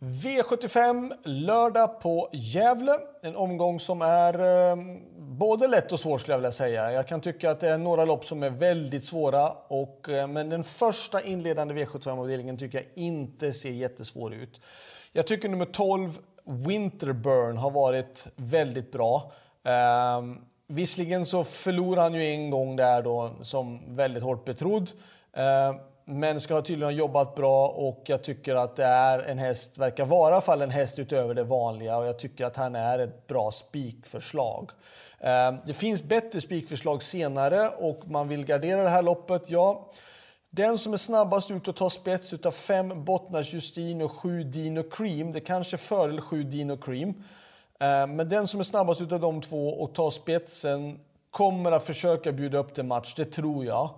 V75 lördag på Gävle. En omgång som är eh, både lätt och svår skulle jag vilja säga. Jag kan tycka att det är några lopp som är väldigt svåra. Och, eh, men den första inledande V75-avdelningen tycker jag inte ser jättesvår ut. Jag tycker nummer 12, Winterburn, har varit väldigt bra. Eh, visserligen så förlorade han ju en gång där då som väldigt hårt betrodd. Eh, men ska tydligen ha jobbat bra och jag tycker att det är en häst, verkar vara i alla fall en häst utöver det vanliga och jag tycker att han är ett bra spikförslag. Eh, det finns bättre spikförslag senare och man vill gardera det här loppet, ja. Den som är snabbast ut och tar spets utav fem bottnar Justin och sju Dino Cream, det kanske är fördel sju Dino Cream. Eh, men den som är snabbast utav de två och tar spetsen kommer att försöka bjuda upp till match, det tror jag.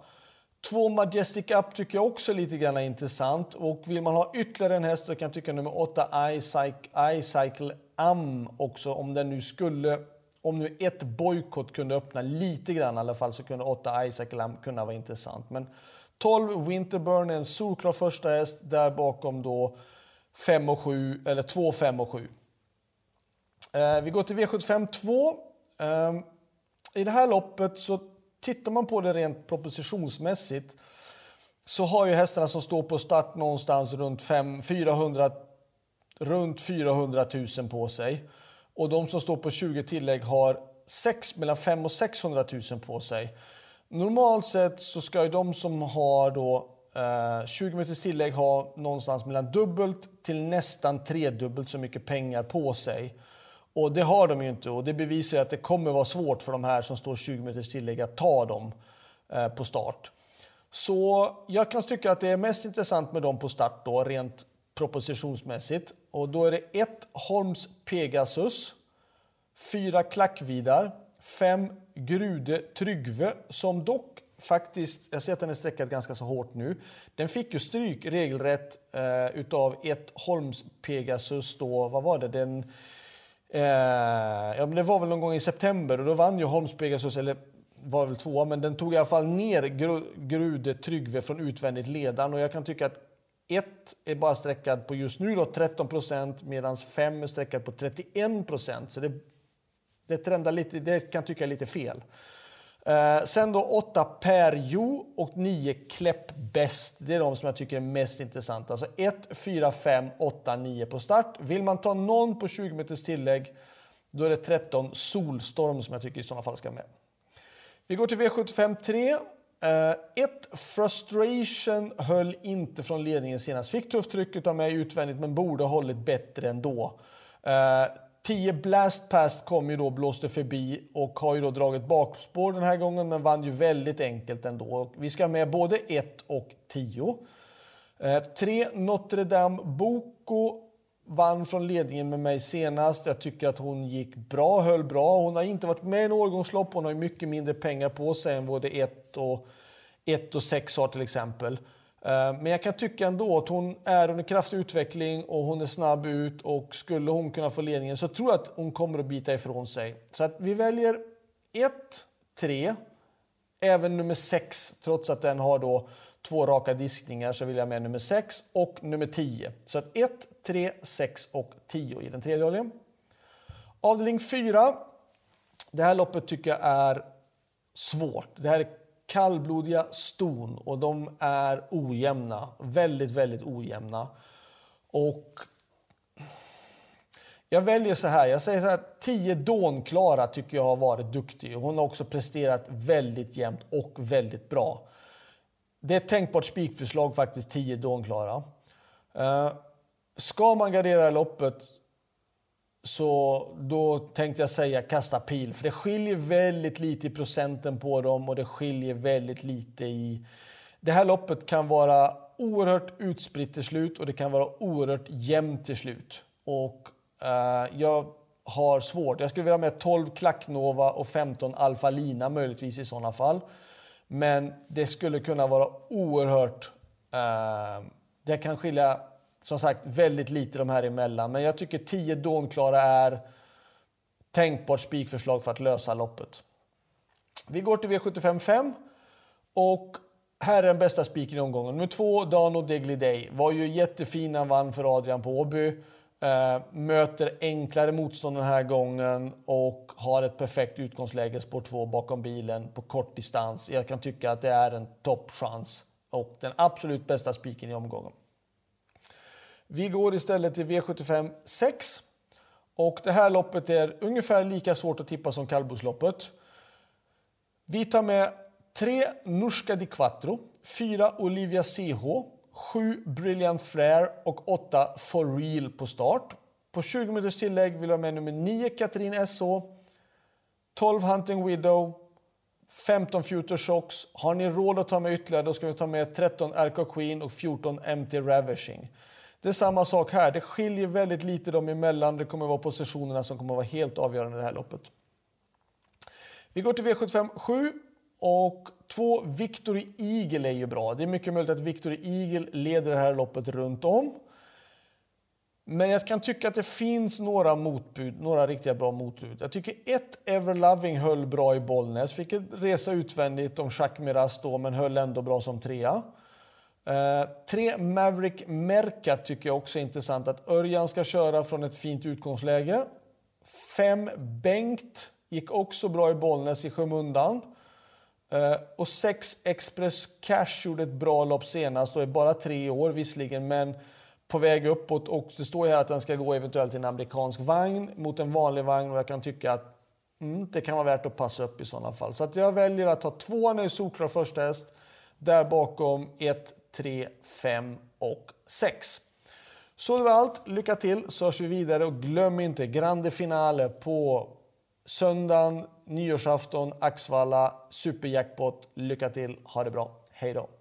Två Majestic Up tycker jag också är lite grann är intressant. Och vill man ha ytterligare en häst så kan jag tycka nummer 8 iCycle Am också. Om den nu skulle, om nu ett bojkott kunde öppna lite grann i alla fall så kunde 8 iCycle Am kunna vara intressant. Men 12 Winterburn är en solklar första häst. Där bakom då 5 och 7, eller 2, 5 och 7. Eh, vi går till V75 2. Eh, I det här loppet så tittar man på det rent propositionsmässigt så har ju hästarna som står på start någonstans runt 5, 400, runt 400 000 på sig. Och de som står på 20 tillägg har 6, mellan 5 och 600 000 på sig. Normalt sett så ska ju de som har då eh, 20 meters tillägg ha någonstans mellan dubbelt till nästan tredubbelt så mycket pengar på sig. Och det har de ju inte och det bevisar att det kommer vara svårt för de här som står 20 meters tillägg att ta dem eh, på start. Så jag kan tycka att det är mest intressant med dem på start då, rent propositionsmässigt. Och då är det ett Holms Pegasus, fyra Klackvidar, fem Grude Tryggve som dock faktiskt, jag ser att den är streckad ganska så hårt nu. Den fick ju stryk regelrätt eh, utav ett Holms Pegasus då, vad var det, den Eh, ja, men det var väl någon gång i september och då vann ju Holms Pegasus, eller var väl tvåa, men den tog i alla fall ner Gru, Grude Tryggve från utvändigt ledan och jag kan tycka att ett är bara sträckad på just nu då 13 procent medan fem är sträckad på 31 procent. Så det, det trendar lite, det kan tycka är lite fel. Eh, sen då 8 Perjo och 9 Kläpp Bäst. Det är de som jag tycker är mest intressanta. Alltså 1, 4, 5, 8, 9 på start. Vill man ta någon på 20 meters tillägg då är det 13 Solstorm som jag tycker i sådana fall ska med. Vi går till V75 3. 1. Uh, Frustration höll inte från ledningen senast. Fick tufft tryck av mig utvändigt men borde ha hållit bättre ändå. Uh, 10 Blast Pass kom ju då, blåste förbi och har ju då dragit bakspår den här gången men vann ju väldigt enkelt ändå. Vi ska med både 1 och 10. 3 eh, Notre Dame Boko vann från ledningen med mig senast. Jag tycker att hon gick bra, höll bra. Hon har inte varit med i en årgångslopp. Hon har mycket mindre pengar på sig än både 1 och, 1 och 6 har till exempel. Eh, men jag kan tycka ändå att hon är under kraftig utveckling och hon är snabb ut och skulle hon kunna få ledningen så tror jag att hon kommer att bita ifrån sig. Så att vi väljer 1, 3, även nummer 6 trots att den har då två raka diskningar så vill jag med nummer 6 och nummer 10. Så att 1, 3, 6 och 10 i den tredje oljen. Avdelning 4. Det här loppet tycker jag är svårt. Det här är kallblodiga ston och de är ojämna. Väldigt, väldigt ojämna. Och jag väljer så här. Jag säger så här. 10 Dånklara tycker jag har varit duktig. Hon har också presterat väldigt jämnt och väldigt bra. Det är ett tänkbart spikförslag faktiskt, 10 Dånklara. Uh, eh, ska man gardera loppet så då tänkte jag säga kasta pil, för det skiljer väldigt lite i procenten på dem och det skiljer väldigt lite i... Det här loppet kan vara oerhört utspritt till slut och det kan vara oerhört jämnt till slut. Och eh, jag har svårt. Jag skulle vilja ha med 12 Klacknova och 15 Alfa Lina möjligtvis i sådana fall. Men det skulle kunna vara oerhört... Eh, det kan skilja som sagt väldigt lite de här emellan. Men jag tycker 10 Dånklara är tänkbart spikförslag för att lösa loppet. Vi går till V75 5 och här är den bästa spiken i omgången. Nummer två, Dano Degliday, Var ju jättefin när han vann för Adrian på Åby. Eh, möter enklare motstånd den här gången och har ett perfekt utgångsläge, spår 2 bakom bilen på kort distans. Jag kan tycka att det är en toppchans och den absolut bästa spiken i omgången. Vi går istället till V75 6. Och det här loppet är ungefär lika svårt att tippa som kallblodsloppet. Vi tar med 3 Norska di Quattro, 4 Olivia CH, 7 Brilliant Flair och 8 For Real på start. På 20 minuters tillägg vill jag ha med nummer 9 Katrin SO, 12 Hunting Widow, 15 Future Shocks. Har ni råd att ta med ytterligare då ska vi ta med 13 RK Queen och 14 MT Ravishing. Det är samma sak här. Det skiljer väldigt lite dem emellan. Det kommer att vara positionerna som kommer att vara helt avgörande i det här loppet. Vi går till V75 7 och två Victory Eagle är ju bra. Det är mycket möjligt att Victory Eagle leder det här loppet runt om. Men jag kan tycka att det finns några motbud, några riktigt bra motbud. Jag tycker ett Everloving höll bra i Bollnäs, fick resa utvändigt om Jacques Miras då, men höll ändå bra som trea. Eh, tre Maverick Merca tycker jag också är intressant att Örjan ska köra från ett fint utgångsläge. Fem Bengt gick också bra i Bollnäs i skymundan. Eh, och sex Express Cash gjorde ett bra lopp senast och är bara tre år visserligen men på väg uppåt och det står ju här att den ska gå eventuellt i en amerikansk vagn mot en vanlig vagn och jag kan tycka att mm, det kan vara värt att passa upp i sådana fall. Så att jag väljer att ta tvåan i solklar första häst. Där bakom 1, 3, 5 och 6. Så det var allt. Lycka till så hörs vi vidare och glöm inte Grande Finale på söndagen, nyårsafton, Axvalla, superjackpot. Lycka till, ha det bra. Hej då!